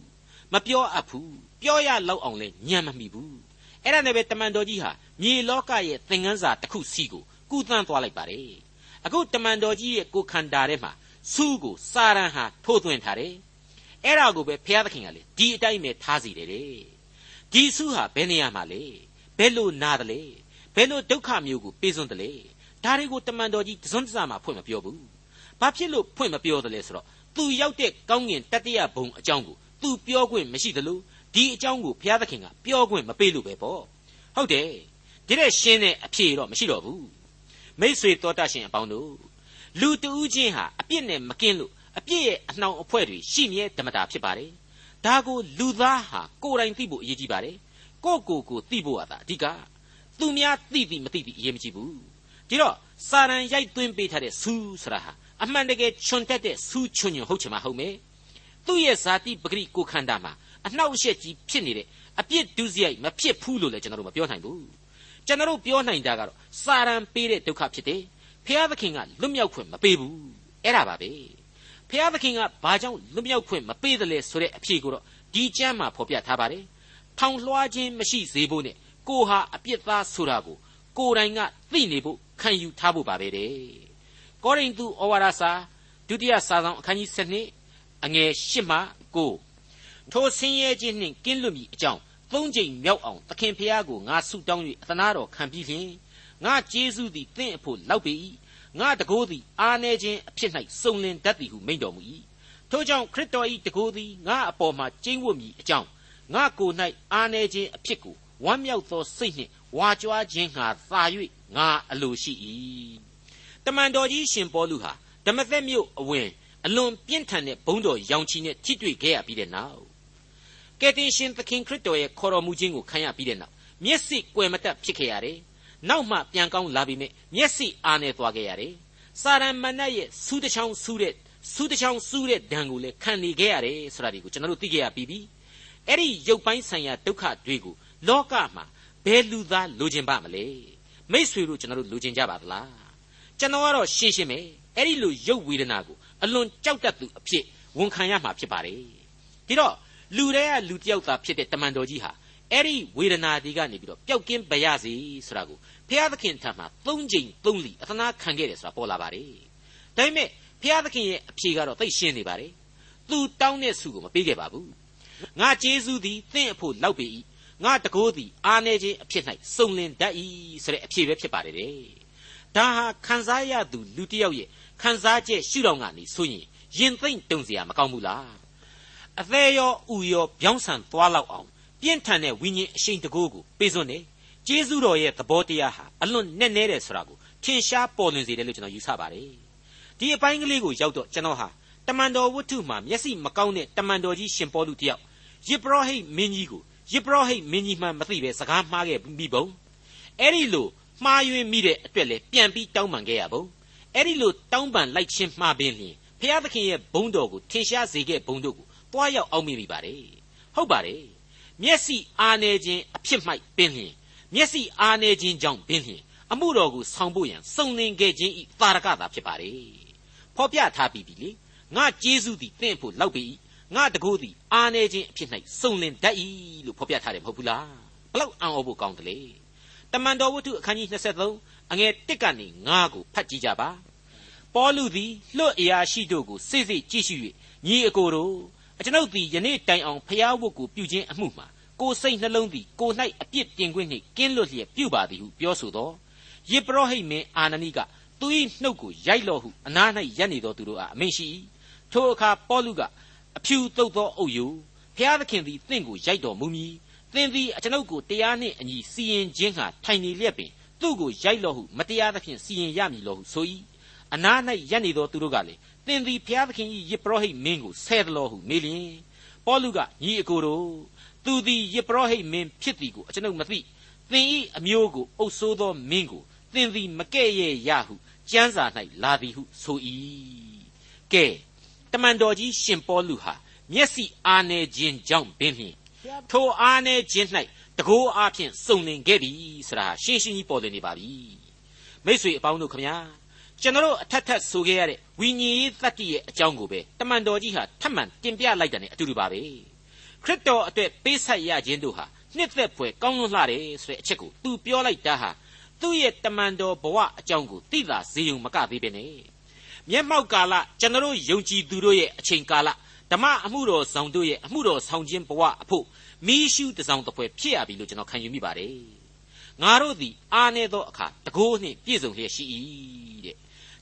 မပြောအပ်ဘူးပြောရလောက်အောင်လဲညံမမိဘူး အဲ့ဒါနဲ့ပဲတမန်တော်ကြီးဟာမြေလောကရဲ့သင်ခန်းစာတစ်ခုစီကိုကူးသန်းသွားလိုက်ပါတယ်အခုတမန်တော်ကြီးရဲ့ကိုခန္ဓာထဲမှာစူးကိုစာရန်ဟာထိုးသွင်းထားတယ်အဲ့ဒါကိုပဲဘုရားသခင်ကလေဒီအတိုင်းပဲထားစီတယ်တဲ့ဒီစုဟာဘယ်နေရာမှာလဲဘယ်လိုနာတယ်လဲဘယ်လိုဒုက္ခမျိုးကိုပေးစွန်းတယ်လဲဒါတွေကိုတမန်တော်ကြီးတစွန်းတစမှဖွင့်မပြောဘူးဘာဖြစ်လို့ဖွင့်မပြောတယ်လဲဆိုတော့သူရောက်တဲ့ကောင်းကင်တတိယဘုံအကြောင်းကိုသူပြောခွင့်မရှိသလို ဒီအကြောင်းကိုဘုရားသခင်ကပြောခွင့်မပေးလို့ပဲပေါ့ဟုတ်တယ်ဒီတဲ့ရှင်းတဲ့အဖြေတော့မရှိတော့ဘူးမိษွေတော်တတ်ရှင်အပေါင်းတို့လူတဦးချင်းဟာအပြစ်နဲ့မကင်းလို့အပြစ်ရဲ့အနှောင်အဖွဲ့တွေရှိမြဲဓမ္မတာဖြစ်ပါတယ်ဒါကိုလူသားဟာကိုယ်တိုင်သိဖို့အရေးကြီးပါတယ်ကိုကိုကိုသိဖို့ကသာအဓိကသူများသိသိမသိသိအရေးမကြီးဘူးဒီတော့စာရန်ရိုက်သွင်းပေးထားတဲ့ဆူဆိုတာဟာအမှန်တကယ်ချွန်တက်တဲ့ဆူးချွန်ညွန်ဟုတ်ချင်မှာဟုတ်မယ်သူ့ရဲ့ဇာတိပဂရိကိုခန္ဓာမှာ အနှောက်အယှက်ကြီးဖြစ်နေတဲ့အပြစ်ဒုစရိုက်မဖြစ်ဘူးလို့လည်းကျွန်တော်တို့မပြောနိုင်ဘူးကျွန်တော်တို့ပြောနိုင်တာကတော့စာရန်ပေးတဲ့ဒုက္ခဖြစ်တယ်ဖျားသခင်ကလွတ်မြောက်ခွင့်မပေးဘူးအဲ့ဒါပါပဲဖျားသခင်ကဘာကြောင့်လွတ်မြောက်ခွင့်မပေးတယ်လဲဆိုတဲ့အဖြေကိုတော့ဒီကျမ်းမှာဖော်ပြထားပါတယ်ထောင်လွှားခြင်းမရှိစေဖို့နဲ့ကိုဟာအပြစ်သားဆိုတာကိုကိုယ်တိုင်ကသိနေဖို့ခံယူထားဖို့ပါပဲတဲ့ကောရိန္သုဩဝါဒစာဒုတိယစာဆောင်အခန်းကြီး7အငယ်8မှ9 ထိုဆင်းရဲခြင်းနှင့်ကင်းလွတ်မည်အကြောင်းသုံးကြိမ်မြောက်အောင်သခင်ဖျားကိုငါဆုတောင်း၍အသနာတော်ခံပြီးလျှင်ငါကျေးဇူးသည်တင့်အဖို့လောက်ပေ၏ငါတကိုးသည်အာနေခြင်းအဖြစ်၌စုံလင်တတ်သည်ဟုမိန့်တော်မူ၏ထို့ကြောင့်ခရစ်တော်၏တကိုးသည်ငါအပေါ်မှာကျိန်းဝတ်မည်အကြောင်းငါကိုယ်၌အာနေခြင်းအဖြစ်ကိုဝမ်းမြောက်သောစိတ်နှင့်ဝါကြွားခြင်းငါသာ၍ငါအလိုရှိ၏တမန်တော်ကြီးရှင်ပေါလုဟာဓမ္မသက်မြို့အဝင်အလွန်ပြင်းထန်တဲ့ဘုံတော်ရောင်ချီနဲ့ထိတွေ့ခဲ့ရပြီးတဲ့နောက် ကယ်တင်ရှင်သခင်ခရစ်တော်ရဲ့ခေါ်တော်မူခြင်းကိုခံရပြီးတဲ့နောက်မျက်စိကွယ်မတတ်ဖြစ်ခဲ့ရတယ်။နောက်မှပြန်ကောင်းလာပြီးမြမျက်စိအားနေသွားခဲ့ရတယ်။စာရန်မဏတ်ရဲ့စူးတစ်ချောင်းစူးတဲ့စူးတစ်ချောင်းစူးတဲ့ဒဏ်ကိုလည်းခံနေခဲ့ရတယ်ဆိုတာဒီကိုကျွန်တော်တို့သိခဲ့ရပြီးပြီ။အဲ့ဒီရုပ်ပိုင်းဆိုင်ရာဒုက္ခတွေကိုလောကမှာဘယ်လူသားလိုချင်ပါမလဲ။မိษွေတို့ကျွန်တော်တို့လိုချင်ကြပါသလား။ကျွန်တော်ကတော့ရှင်းရှင်းပဲအဲ့ဒီလိုရုပ်ဝေဒနာကိုအလွန်ကြောက်တတ်သူအဖြစ်ဝန်ခံရမှာဖြစ်ပါတယ်။ဒီတော့ လူတွေကလူတယောက်သာဖြစ်တဲ့တမန်တော်ကြီးဟာအဲ့ဒီဝေဒနာတွေကနေပြီးတော့ပျောက်ကင်းပါရစေဆိုတာကိုဘုရားသခင်ထံမှာ၃ချိန်၃လီအသနာခံခဲ့တယ်ဆိုတာပေါ်လာပါတယ်။ဒါပေမဲ့ဘုရားသခင်ရဲ့အဖြေကတော့သိရှင်းနေပါတယ်။သူတောင်းတဲ့ဆုကိုမပေးခဲ့ပါဘူး။ငါကျေးဇူးသည်သင့်အဖို့လောက်ပေ၏။ငါတကိုးသည်အာနေခြင်းအဖြစ်၌စုံလင်တတ်၏ဆိုတဲ့အဖြေပဲဖြစ်ပါတယ်တဲ့။ဒါဟာခံစားရသူလူတစ်ယောက်ရဲ့ခံစားချက်ရှုထောင့်ကနေဆိုရင်ရင်သိမ့်တုံစရာမကောင်းဘူးလား အသေးရောဥရောပြောင်းဆန်သွားလောက်အောင်ပြင်းထန်တဲ့ဝိညာဉ်အရှိန်တကိုးကိုပေးစွန်းတယ်ကျေးဇူးတော်ရဲ့သဘောတရားဟာအလွန်နဲ့နဲတယ်ဆိုတာကိုထင်ရှားပေါ်လွင်စေတယ်လို့ကျွန်တော်ယူဆပါတယ်ဒီအပိုင်းကလေးကိုရောက်တော့ကျွန်တော်ဟာတမန်တော်ဝတ္ထုမှာမျက်စိမကောင်းတဲ့တမန်တော်ကြီးရှင်ပေါလုတယောက်ယေဘရဟိတ်မင်းကြီးကိုယေဘရဟိတ်မင်းကြီးမှမသိပဲစကားမှားခဲ့ပြီးပုံအဲ့ဒီလိုမှားယွင်းမိတဲ့အတွက်လေပြန်ပြီးတောင်းပန်ခဲ့ရပုံအဲ့ဒီလိုတောင်းပန်လိုက်ခြင်းမှားပင်လျင်ဖျားသခင်ရဲ့ဘုန်းတော်ကိုထင်ရှားစေခဲ့ဘုန်းတို့ကို တွားရောက်အောင်မိမိပါတယ်ဟုတ်ပါတယ်မျက်စိအားနေခြင်းအဖြစ်မိုက်ပင်လျင်မျက်စိအားနေခြင်းကြောင့်ပင်လျင်အမှုတော်ကိုဆောင်ဖို့ရန်စုံလင်ခဲ့ခြင်းဤတာရကတာဖြစ်ပါတယ်ဖော်ပြထားပြီးပြီလေငါကျေးဇူးသည်တင့်ဖို့လောက်ပြီငါတကိုးသည်အားနေခြင်းအဖြစ်၌စုံလင်တတ်၏လို့ဖော်ပြထားတယ်မဟုတ်ဘူးလားဘလောက်အံ့ဩဖို့ကောင်းတယ်လေတမန်တော်ဝတ္ထုအခန်းကြီး23အငယ်1ကနေ9ကိုဖတ်ကြည့်ကြပါပေါလုသည်လွတ်အရာရှိတို့ကိုစိတ်စိတ်ကြည့်ရှု၍ညီအကိုတို့ အကျွန်ုပ်သည်ယနေ့တိုင်အောင်ဖျားဝတ်ကိုပြုခြင်းအမှုမှာကိုယ်စိတ်နှလုံးသည်ကိုယ်၌အပြစ်တင်ခွင့်နှင့်ကင်းလွတ်လျက်ပြုပါသည်ဟုပြောဆိုသောယေဘရဟိတ်မင်းအာနနိကသူ၏နှုတ်ကိုရိုက်လော့ဟုအနား၌ရပ်နေသောသူတို့အားအမိန့်ရှိ၏ထိုအခါပေါလုကအဖြူတုတ်သောအုပ်ယိုဖျားသခင်သည်တင့်ကိုရိုက်တော်မူမည်သင်သည်အကျွန်ုပ်ကိုတရားနှင့်အညီစီရင်ခြင်းဟာထိုင်နေလျက်ပင်သူ့ကိုရိုက်လော့ဟုမတရားသဖြင့်စီရင်ရမည်လောဟုဆို၏အနား၌ရပ်နေသောသူတို့ကလည်း သင်သည်ဘုရားသခင်၏ယေဘရဟိတ်မင်းကိုဆဲသလောဟုမေးလျင်ပေါလုကညီအကိုတို့သူသည်ယေဘရဟိတ်မင်းဖြစ်သည်ကိုအကျွန်ုပ်မသိသင်၏အမျိုးကိုအုပ်ဆိုးသောမင်းကိုသင်သည်မကဲ့ရဲ့ရဟုကျမ်းစာ၌လာသည်ဟုဆို၏ကဲတမန်တော်ကြီးရှင်ပေါလုဟာမျက်စိအားနေခြင်းကြောင့်ပင်ဖြင့်ထိုအားနေခြင်း၌တကိုးအားဖြင့်စုံလင်ခဲ့ပြီဆိုတာရှင်းရှင်းကြီးပေါ်လွင်နေပါပြီမိတ်ဆွေအပေါင်းတို့ခမညာ ကျွန်တော်အထက်ထက်ဆိုခဲ့ရတဲ့ဝိညာဉ်ရေးသတ္တိရဲ့အကြောင်းကိုပဲတမန်တော်ကြီးဟာထပ်မံတင်ပြလိုက်တယ်နဲ့အတူတူပါပဲခရစ်တော်အတွက်ပေးဆက်ရခြင်းတို့ဟာနှစ်သက်ဖွယ်ကောင်းလွန်းလှတယ်ဆိုတဲ့အချက်ကိုသူပြောလိုက်တာဟာသူ့ရဲ့တမန်တော်ဘဝအကြောင်းကိုသိသာစေုံမကသေးပဲနဲ့မျက်မှောက်ကာလကျွန်တော်ယုံကြည်သူတို့ရဲ့အချိန်ကာလဓမ္မအမှုတော်ဆောင်တို့ရဲ့အမှုတော်ဆောင်ခြင်းဘဝအဖို့မီးရှုတစောင်တစ်ဖွဲဖြစ်ရပြီလို့ကျွန်တော်ခံယူမိပါတယ်ငါတို့သည်အားနေသောအခါတကိုးနှင့်ပြည့်စုံလျက်ရှိ၏တဲ့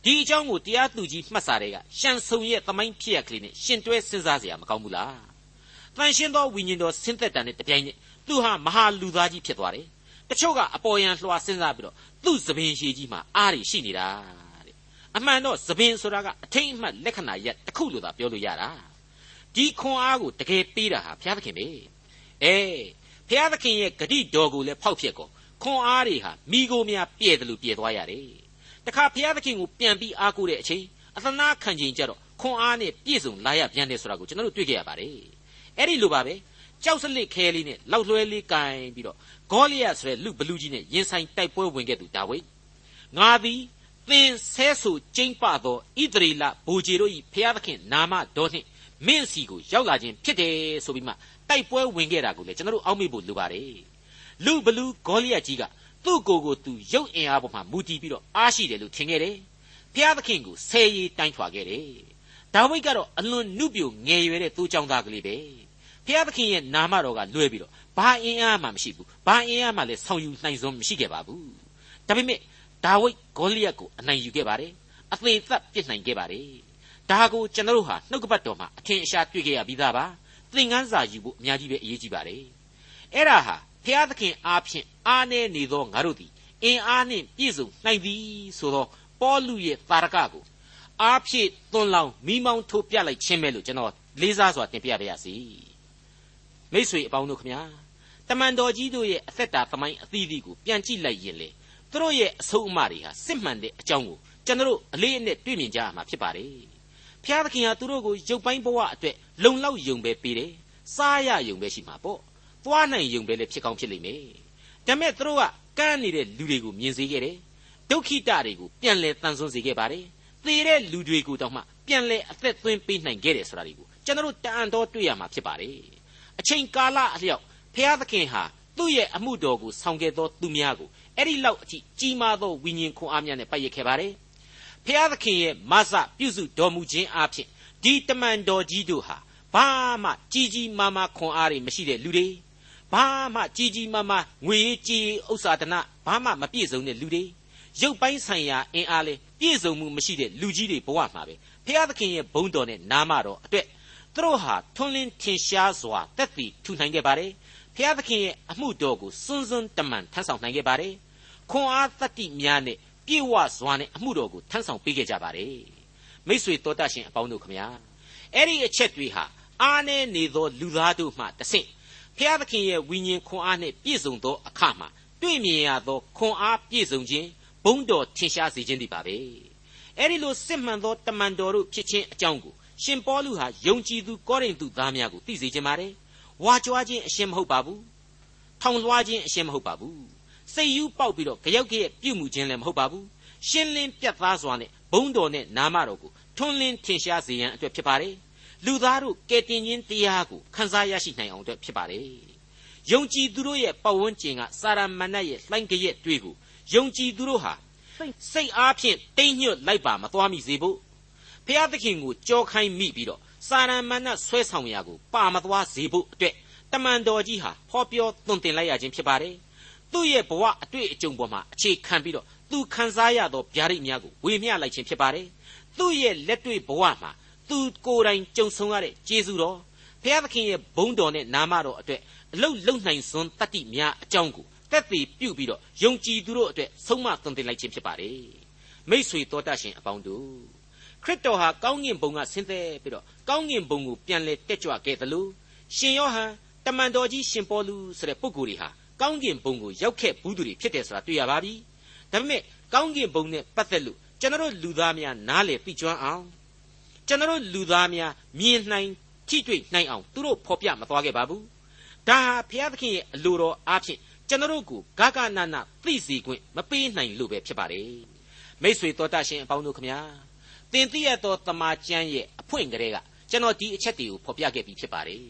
ဒီအကြောင်းကိုတရားသူကြီးမှတ်စာတွေကရှန်ဆုံရဲ့သမိုင်းဖြစ်ရကလေးနဲ့ရှင်တွဲစဉ်းစားစရာမကောင်းဘူးလား။တန်ရှင်းသောဝိညာဉ်တော်ဆင်းသက်တန်နဲ့တပြိုင်နက်သူဟာမဟာလူသားကြီးဖြစ်သွားတယ်။တချို့ကအပေါ်ယံလွှာစဉ်းစားပြီးတော့သူ့သဘင်ရှည်ကြီးမှာအားတွေရှိနေတာတဲ့။အမှန်တော့သဘင်ဆိုတာကအထိတ်အမှတ်လက္ခဏာရက်တစ်ခုလို့သာပြောလို့ရတာ။ဒီခွန်အားကိုတကယ်ပေးတာဟာဘုရားသခင်ပဲ။အဲဘုရားသခင်ရဲ့ဂတိတော်ကိုလည်းဖောက်ဖျက်ကုန်ခွန်အားတွေဟာမိโกမြပြဲတယ်လို့ပြဲသွားရတယ် တခါဘုရားသခင်ကိုပြန်ပြီးအားကိုးတဲ့အချိန်အသနာခံချိန်ကြတော့ခွန်အားနဲ့ပြည့်စုံလာရပြန်တယ်ဆိုတာကိုကျွန်တော်တို့တွေ့ကြရပါတယ်အဲ့ဒီလိုပါပဲကြောက်စလစ်ခဲလေးနဲ့လောက်လွှဲလေးကင်ပြီးတော့ဂေါလိယဆိုတဲ့လူဘလူကြီးနဲ့ရင်ဆိုင်တိုက်ပွဲဝင်ခဲ့သူဒါဝိဒ်ငါသည်သင်ဆဲဆူကျိမ့်ပသောဣသရေလဘူဂျီတို့၏ဖျားသခင်နာမတော်နှင့်မင်းစီကိုရောက်လာခြင်းဖြစ်တယ်ဆိုပြီးမှတိုက်ပွဲဝင်ခဲ့တာကိုလည်းကျွန်တော်တို့အောက်မေ့ဖို့လိုပါတယ်လူဘလူဂေါလိယကြီးက သူ့ကိုယ်ကိုသူရုပ်အင်အားပေါ်မှာမူတည်ပြီးတော့အားရှိတယ်လို့ထင်ခဲ့တယ်ဖျားသခင်ကိုဆယ်ရီတိုင်းထွာခဲ့တယ်ဒါဝိဒ်ကတော့အလွန်နုပြိုငယ်ရွယ်တဲ့သူ့ကြောင့်သားကလေးပဲဖျားသခင်ရဲ့နာမတော်ကလွဲပြီးတော့ဘာအင်အားမှမရှိဘူးဘာအင်အားမှလည်းဆောင်ယူနိုင်စွမ်းမရှိခဲ့ပါဘူးဒါပေမဲ့ဒါဝိဒ်ဂေါလိယကိုအနိုင်ယူခဲ့ပါတယ်အသေးသက်ပြစ်နိုင်ခဲ့ပါတယ်ဒါကိုကျွန်တော်တို့ဟာနှုတ်ကပတ်တော်မှာအထင်အရှားတွေ့ခဲ့ရပြီးသားပါသင်ခန်းစာယူဖို့အများကြီးပဲအရေးကြီးပါတယ်အဲ့ဒါဟာ ဖျားသခင်အားဖြင့်အားနေနေသောငါတို့သည်အင်အားနှင့်ပြည့်စုံနိုင်သည်ဆိုသောပေါလုရဲ့တာရကကိုအားဖြင့်သွန်လောင်းမိမောင်းထိုးပြလိုက်ခြင်းပဲလို့ကျွန်တော်လေးစားစွာတင်ပြပါရစေမိတ်ဆွေအပေါင်းတို့ခမညာတမန်တော်ကြီးတို့ရဲ့အသက်တာသမိုင်းအသီးသီးကိုပြန်ကြည့်လိုက်ရင်လေသူတို့ရဲ့အဆုံးအမတွေဟာစစ်မှန်တဲ့အကြောင်းကိုကျွန်တော်အလေးအနက်တွေ့မြင်ကြရမှာဖြစ်ပါတယ်ဖျားသခင်ဟာသူတို့ကိုရုပ်ပိုင်းဘဝအတွက်လုံလောက်ယုံပဲပေးတယ်စားရယုံပဲရှိမှာပေါ့ သွားနိုင်ယုံပဲလည်းဖြစ်ကောင်းဖြစ်လိမ့်မယ်ဒါမဲ့သူတို့ကကန်းနေတဲ့လူတွေကိုမြင်စေခဲ့တယ်ဒုက္ခိတတွေကိုပြန်လဲတန်ဆွမ်းစေခဲ့ပါတယ်သေတဲ့လူတွေကိုတောင်မှပြန်လဲအသက်သွင်းပေးနိုင်ခဲ့တယ်ဆိုတာဒီကိုကျွန်တော်တန်တော်တွေ့ရမှာဖြစ်ပါတယ်အချိန်ကာလအလျောက်ဖျားသခင်ဟာသူ့ရဲ့အမှုတော်ကိုဆောင်ခဲ့သောသူများကိုအဲ့ဒီလောက်အထိကြီးမားသောဝိညာဉ်ခွန်အားများနဲ့ပတ်ရခဲ့ပါတယ်ဖျားသခင်ရဲ့မဆပြုစုတော်မူခြင်းအဖြစ်ဒီတမန်တော်ကြီးတို့ဟာဘာမှကြီးကြီးမားမားခွန်အားတွေမရှိတဲ့လူတွေ ဘာမှကြီးကြီးမားမားငွေကြီးဥစ္စာဒနာဘာမှမပြည့်စုံတဲ့လူတွေရုပ်ပိုင်းဆိုင်ရာအင်အားလေးပြည့်စုံမှုမရှိတဲ့လူကြီးတွေဘဝမှာပဲဖျားသခင်ရဲ့ဘုန်းတော်နဲ့နာမတော်အတွက်သူတို့ဟာထွန်းလင်းထင်ရှားစွာတက်တည်ထူနိုင်ခဲ့ပါတယ်ဖျားသခင်ရဲ့အမှုတော်ကိုစွန်းစွန်းတမန်ထမ်းဆောင်နိုင်ခဲ့ပါတယ်ခွန်အားတတ္တိများနဲ့ပြည့်ဝစွာနဲ့အမှုတော်ကိုထမ်းဆောင်ပေးခဲ့ကြပါတယ်မိษွေတော်တတ်ရှင်အပေါင်းတို့ခမညာအဲ့ဒီအချက်တွေဟာအားနဲ့နေသောလူသားတို့မှတဆင့် ဖျားသခင်ရဲ့ဝိညာဉ်ခွန်အားနဲ့ပြည့်စုံသောအခါမှာတွေ့မြင်ရသောခွန်အားပြည့်စုံခြင်းဘုံတော်ထင်ရှားစေခြင်းဒီပါပဲအဲ့ဒီလိုစစ်မှန်သောတမန်တော်တို့ဖြစ်ခြင်းအကြောင်းကိုရှင်ပေါလုဟာယုံကြည်သူကောရိန္သုသားများကိုသိစေခြင်းပါတယ်ဝါကြွားခြင်းအရှင်းမဟုတ်ပါဘူးထောင်လွှားခြင်းအရှင်းမဟုတ်ပါဘူးစိတ်ယူးပေါက်ပြီးတော့ကြောက်ကြရဲ့ပြုမှုခြင်းလည်းမဟုတ်ပါဘူးရှင်းလင်းပြတ်သားစွာနဲ့ဘုံတော်နဲ့နာမတော်ကိုထွန်းလင်းထင်ရှားစေရန်အတွက်ဖြစ်ပါတယ် လူသားတို့ကယ်တင်ခြင်းတရားကိုခန်းစားရရှိနိုင်အောင်အတွက်ဖြစ်ပါတယ်ယုံကြည်သူတို့ရဲ့ပတ်ဝန်းကျင်ကစာရမဏတ်ရဲ့လှိုင်းကြရက်တွေကိုယုံကြည်သူတို့ဟာစိတ်အားဖြင့်တိမ်ညွတ်လိုက်ပါမသွားမိစေဖို့ဖျားသခင်ကိုကြောခိုင်းမိပြီးတော့စာရမဏတ်ဆွဲဆောင်ရာကိုပါမသွားစေဖို့အတွက်တမန်တော်ကြီးဟာဟောပြောသွန်သင်လိုက်ရခြင်းဖြစ်ပါတယ်သူ့ရဲ့ဘဝအတွေ့အကြုံပေါ်မှာအခြေခံပြီးတော့သူခံစားရသောဗျာဒိတ်များကိုဝေမျှလိုက်ခြင်းဖြစ်ပါတယ်သူ့ရဲ့လက်တွေ့ဘဝမှာ သူကိုယ်တိုင်ကြုံဆုံရတဲ့ကျေးဇူးတော်ဘုရားသခင်ရဲ့ဘုန်းတော်နဲ့နာမတော်အတွက်အလုတ်လုံနိုင်စွန်းတတ္တိများအကြောင်းကိုတက်တည်ပြုပြီးတော့ယုံကြည်သူတို့အတွက်ဆုံးမသွန်သင်လိုက်ခြင်းဖြစ်ပါတယ်မိษွေတော်တတ်ရှင်အပေါင်းတို့ခရစ်တော်ဟာကောင်းကင်ဘုံကဆင်းသက်ပြီးတော့ကောင်းကင်ဘုံကိုပြန်လဲတက်ကြွခဲ့သလိုရှင်ယောဟန်တမန်တော်ကြီးရှင်ပေါလုဆိုတဲ့ပုဂ္ဂိုလ်တွေဟာကောင်းကင်ဘုံကိုရောက်ခဲ့ဘူးသူတွေဖြစ်တယ်ဆိုတာတွေ့ရပါပြီဒါပေမဲ့ကောင်းကင်ဘုံနဲ့ပတ်သက်လို့ကျွန်တော်လူသားများနားလေသိကျွမ်းအောင် ကျွန်တော်လူသားများမြင်နိုင်ထိတွေ့နိုင်အောင်သူတို့ဖော်ပြမသွားခဲ့ပါဘူးဒါဟာဘုရားသခင်ရဲ့အလိုတော်အားဖြင့်ကျွန်တော်ကိုဂဂနာနာသိစေခွင့်မပေးနိုင်လို့ပဲဖြစ်ပါတယ်မိษွေတော်တတ်ရှင်အပေါင်းတို့ခမညာသင်သိရသောတမန်ကျမ်းရဲ့အဖွင့်ကလေးကကျွန်တော်ဒီအချက်တွေကိုဖော်ပြခဲ့ပြီးဖြစ်ပါတယ်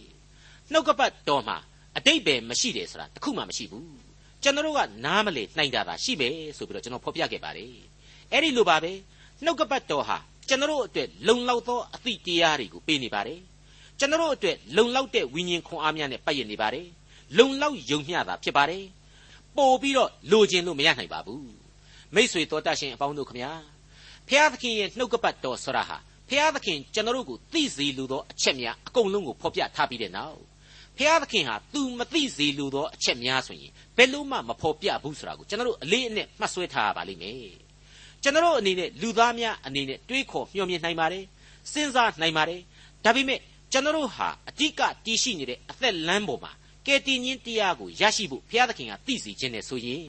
နှုတ်ကပတ်တော်မှာအတိတ်ပဲမရှိတယ်ဆိုတာတခုမှမရှိဘူးကျွန်တော်ကနားမလေနှိုင်တာသာရှိပဲဆိုပြီးတော့ကျွန်တော်ဖော်ပြခဲ့ပါတယ်အဲ့ဒီလိုပါပဲနှုတ်ကပတ်တော်ဟာ ကျွန်တော်အတွက်လုံလောက်သောအသည့်တရားတွေကိုပေးနေပါတယ်ကျွန်တော်တို့အတွက်လုံလောက်တဲ့ဝိညာဉ်ခွန်အားများနဲ့ပတ်ရနေပါတယ်လုံလောက်ယုံမျှတာဖြစ်ပါတယ်ပို့ပြီးတော့လိုချင်လို့မရနိုင်ပါဘူးမိษွေတော်တတ်ရှင်အပေါင်းတို့ခမညာဖျားသခင်ရဲ့နှုတ်ကပတ်တော်ဆရာဟာဖျားသခင်ကျွန်တော်တို့ကိုသိစေလိုသောအချက်များအကုန်လုံးကိုဖော်ပြထားပြီးတဲ့နောက်ဖျားသခင်ဟာ तू မသိစေလိုသောအချက်များ ဆိုရင်ဘယ်လို့မှမဖော်ပြဘူးဆိုတာကိုကျွန်တော်တို့အလေးအနက်မှတ်ဆွဲထားရပါလိမ့်မယ် ကျွန်တော်တို့အနေနဲ့လူသားများအနေနဲ့တွေးခေါ်မျှော်မြင်နိုင်ပါတယ်စဉ်းစားနိုင်ပါတယ်ဒါပေမဲ့ကျွန်တော်တို့ဟာအဓိကတည်ရှိနေတဲ့အသက်လမ်းပေါ်မှာကယ်တင်ရှင်တရားကိုရရှိဖို့ဘုရားသခင်ကသိစေခြင်းနဲ့ဆိုရင်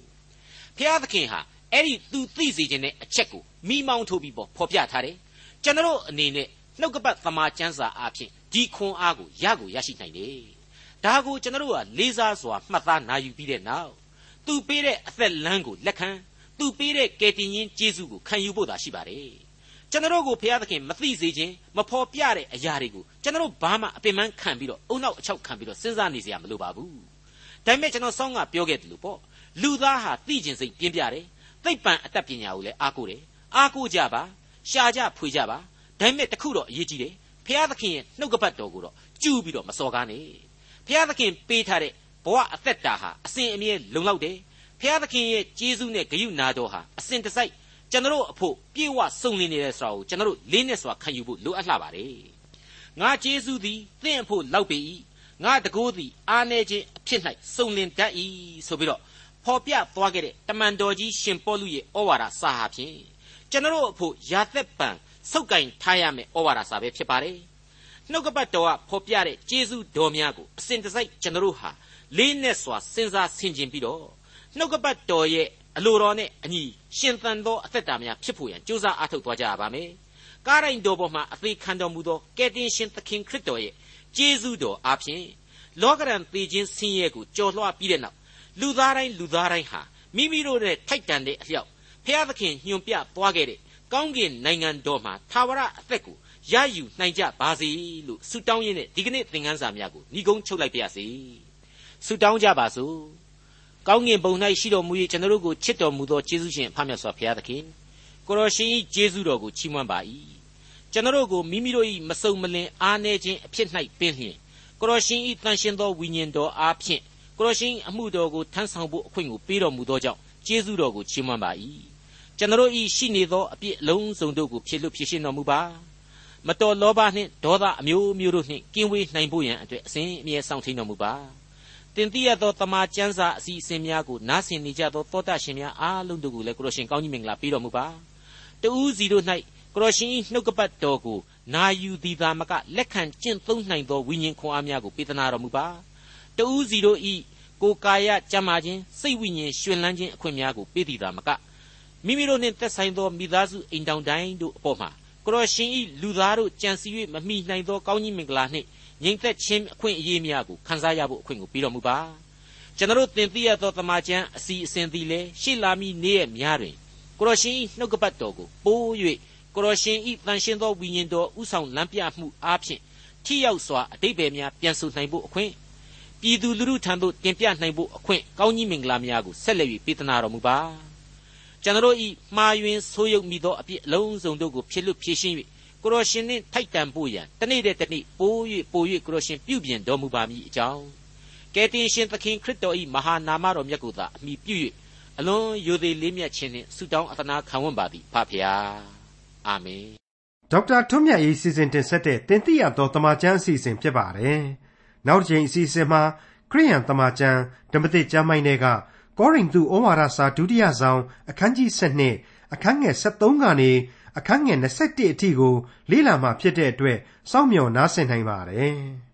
ဘုရားသခင်ဟာအဲ့ဒီသူသိစေခြင်းနဲ့အချက်ကိုမိမောင်းထိုးပြီးပေါ်ဖော်ပြထားတယ်ကျွန်တော်အနေနဲ့နှုတ်ကပတ်သမာကျမ်းစာအဖြစ်ဒီခွန်အားကိုရကိုရရှိနိုင်တယ်ဒါကိုကျွန်တော်ကလေးစားစွာမှတ်သားနာယူပြီးတဲ့နောက်သူပေးတဲ့အသက်လမ်းကိုလက်ခံ သူပေးတဲ့ကယ်တင်ရှင်ကျေးဇူးကိုခံယူဖို့သာရှိပါတယ်ကျွန်တော်ကိုဘုရားသခင်မသိစေခြင်းမဖော်ပြတဲ့အရာတွေကိုကျွန်တော်ဘာမှအပင်ပန်းခံပြီးတော့အုံနောက်အချောက်ခံပြီးတော့စဉ်းစားနေစရာမလိုပါဘူးဒါပေမဲ့ကျွန်တော်ဆောင်းကပြောခဲ့တယ်လို့ပေါ့လူသားဟာသိခြင်းစိတ်ပြင်းပြတယ်သိပ္ပံအတတ်ပညာကိုလည်းအားကိုးတယ်အားကိုးကြပါရှာကြဖွေကြပါဒါပေမဲ့တခုတော့အရေးကြီးတယ်ဘုရားသခင်ရဲ့နှုတ်ကပတ်တော်ကိုတော့ကျူးပြီးတော့မစော်ကားနဲ့ဘုရားသခင်ပေးထားတဲ့ဘဝအသက်တာဟာအစဉ်အမြဲလုံလောက်တယ် ဘုရားသခင်ရဲ့ကျေးဇူးနဲ့ဂရုဏာတော်ဟာအစဉ်တစိုက်ကျွန်တော်အဖို့ပြေဝစုံလင်နေတယ်ဆိုတာကိုကျွန်တော်လေးနဲ့စွာခံယူဖို့လိုအပ်လှပါတယ်ငါကျေးဇူးသည်သင်အဖို့လောက်ပေ၏ငါတကိုးသည်အာနေခြင်းအဖြစ်၌စုံလင်တတ်၏ဆိုပြီးတော့ဖော်ပြသွားခဲ့တဲ့တမန်တော်ကြီးရှင်ပေါလုရဲ့ဩဝါဒစာဟာဖြင့်ကျွန်တော်အဖို့ရာသက်ပံစုပ်ကင်ထားရမယ်ဩဝါဒစာပဲဖြစ်ပါတယ်နှုတ်ကပတ်တော်ကဖော်ပြတဲ့ကျေးဇူးတော်များကိုအစဉ်တစိုက်ကျွန်တော်ဟာလေးနဲ့စွာစဉ်းစားဆင်ခြင်ပြီးတော့ နှုတ်ကပတ်တော်ရဲ့အလိုတော်နဲ့အညီရှင်သန်သောအသက်တာများဖြစ်ဖို့ရန်ကြိုးစားအားထုတ်သွားကြရပါမယ်။ကားရိုင်တော်ပေါ်မှာအသေးခံတော်မူသောကယ်တင်ရှင်သခင်ခရစ်တော်ရဲ့ကျေးဇူးတော်အားဖြင့်လောကရန်သေခြင်းဆင်းရဲကိုကြော်လွှားပြီးတဲ့နောက်လူသားတိုင်းလူသားတိုင်းဟာမိမိတို့နဲ့ထိုက်တန်တဲ့အလျောက်ဖျားသခင်ညွန်ပြသွားခဲ့တဲ့ကောင်းကင်နိုင်ငံတော်မှာသာဝရအသက်ကိုရယူနိုင်ကြပါစေလို့ဆုတောင်းရင်းနဲ့ဒီကနေ့သင်ခန်းစာများကိုညီကုန်းချုပ်လိုက်ပါရစေဆုတောင်းကြပါစို့ ကောင်းကင်ဘုံ၌ရှိတော်မူ၍ကျွန်တော်တို့ကိုချစ်တော်မူသောယေရှုရှင်ဖခင်မြတ်စွာဘုရားသခင်ကိုရောရှင်၏ယေရှုတော်ကိုချီးမွမ်းပါ၏ကျွန်တော်တို့ကိုမိမိတို့၏မစုံမလင်အားနည်းခြင်းအဖြစ်၌ပင်လျင်ကိုရောရှင်၏တန်ရှင်သောဝိညာဉ်တော်အားဖြင့်ကိုရောရှင်အမှုတော်ကိုထမ်းဆောင်ဖို့အခွင့်ကိုပေးတော်မူသောကြောင့်ယေရှုတော်ကိုချီးမွမ်းပါ၏ကျွန်တော်၏ရှိနေသောအပြစ်အလုံးစုံတို့ကိုဖြည့်လွတ်ဖြည့်ရှင်းတော်မူပါမတော်လောဘနှင့်ဒေါသအမျိုးမျိုးတို့နှင့်ကင်းဝေးနိုင်ဖို့ရန်အတွက်အစဉ်အမြဲစောင့်ထိန်တော်မူပါ တင်တိရသောတမန်ကျမ်းစာအစီအစဉ်များကိုနားဆင်နေကြသောသောတာရှင်များအားလုံးတို့ကိုလည်းကိုရရှင်ကောင်းကြီးမင်္ဂလာပေးတော်မူပါတူးစီတို့၌ကိုရရှင်၏နှုတ်ကပတ်တော်ကိုနာယူသည်သာမကလက်ခံကျင့်သုံးနိုင်သောဝိညာဉ်ခွန်အားများကိုပေးသနာတော်မူပါတူးစီတို့၏ကိုယ်ကာယကြမ်းမာခြင်းစိတ်ဝိညာဉ်ရှင်လန်းခြင်းအခွင့်များကိုပေးသည်သာမကမိမိတို့နှင့်သက်ဆိုင်သောမိသားစုအိမ်တောင်တိုင်းတို့အပေါ်မှာကိုရရှင်၏လူသားတို့ကြံစည်၍မမိနိုင်သောကောင်းကြီးမင်္ဂလာနှင့် ငြိမ်သက်ခြင်းအခွင့်အရေးများကိုခံစားရဖို့အခွင့်ကိုပေးတော်မူပါကျွန်တော်သင်သိရသောတမန်ကျမ်းအစီအစဉ်သည်လည်းရှေ့လာမည်နေ့ရက်များတွင်ကိုရရှင်၏နှုတ်ကပတ်တော်ကိုပိုး၍ကိုရရှင်၏တန်ရှင်သောဝိညာဉ်တော်ဥဆောင်လမ်းပြမှုအားဖြင့်ထိရောက်စွာအတိတ်ပဲများပြန်ဆိုနိုင်ဖို့အခွင့်ပြည်သူလူထုထံသို့တင်ပြနိုင်ဖို့အခွင့်ကောင်းကြီးမင်္ဂလာများကိုဆက်လက်၍ပေးသနာတော်မူပါကျွန်တော်ဤမှားယွင်းဆိုးရုပ်မိသောအပြစ်အလုံးစုံတို့ကိုဖြစ်လွတ်ဖြေရှင်း၍ ကိုရောရှင်နှင့်ထိုက်တန်ဖို့ရန်တနေ့တည်းတနေ့ပိုး၍ပိုး၍ကိုရောရှင်ပြုပြင်တော်မူပါမည်အကြောင်းကယ်တင်ရှင်သခင်ခရစ်တော်၏မဟာနာမတော်မြတ်ကိုသာအမိပြု၍အလွန်ယိုသေးလေးမြတ်ခြင်းနှင့်ဆုတောင်းအသနာခံဝန်ပါသည်ဖဖျားအာမင်ဒေါက်တာထွန်းမြတ်၏စီစဉ်တင်ဆက်တဲ့တင်ပြရသောတမချန်းအစီအစဉ်ဖြစ်ပါတယ်နောက်တစ်ချိန်အစီအစဉ်မှာခရိယန်တမချန်းဓမ္မသစ်ကျမ်းပိုင်းတွေကကောရိန္သုဩဝါဒစာဒုတိယဆောင်အခန်းကြီး7အခန်းငယ်73ကနေ အခန်းငယ်21အထိကိုလေ့လာမှဖြစ်တဲ့အတွက်စောင့်မျှော်နားဆင်နိုင်ပါတယ်။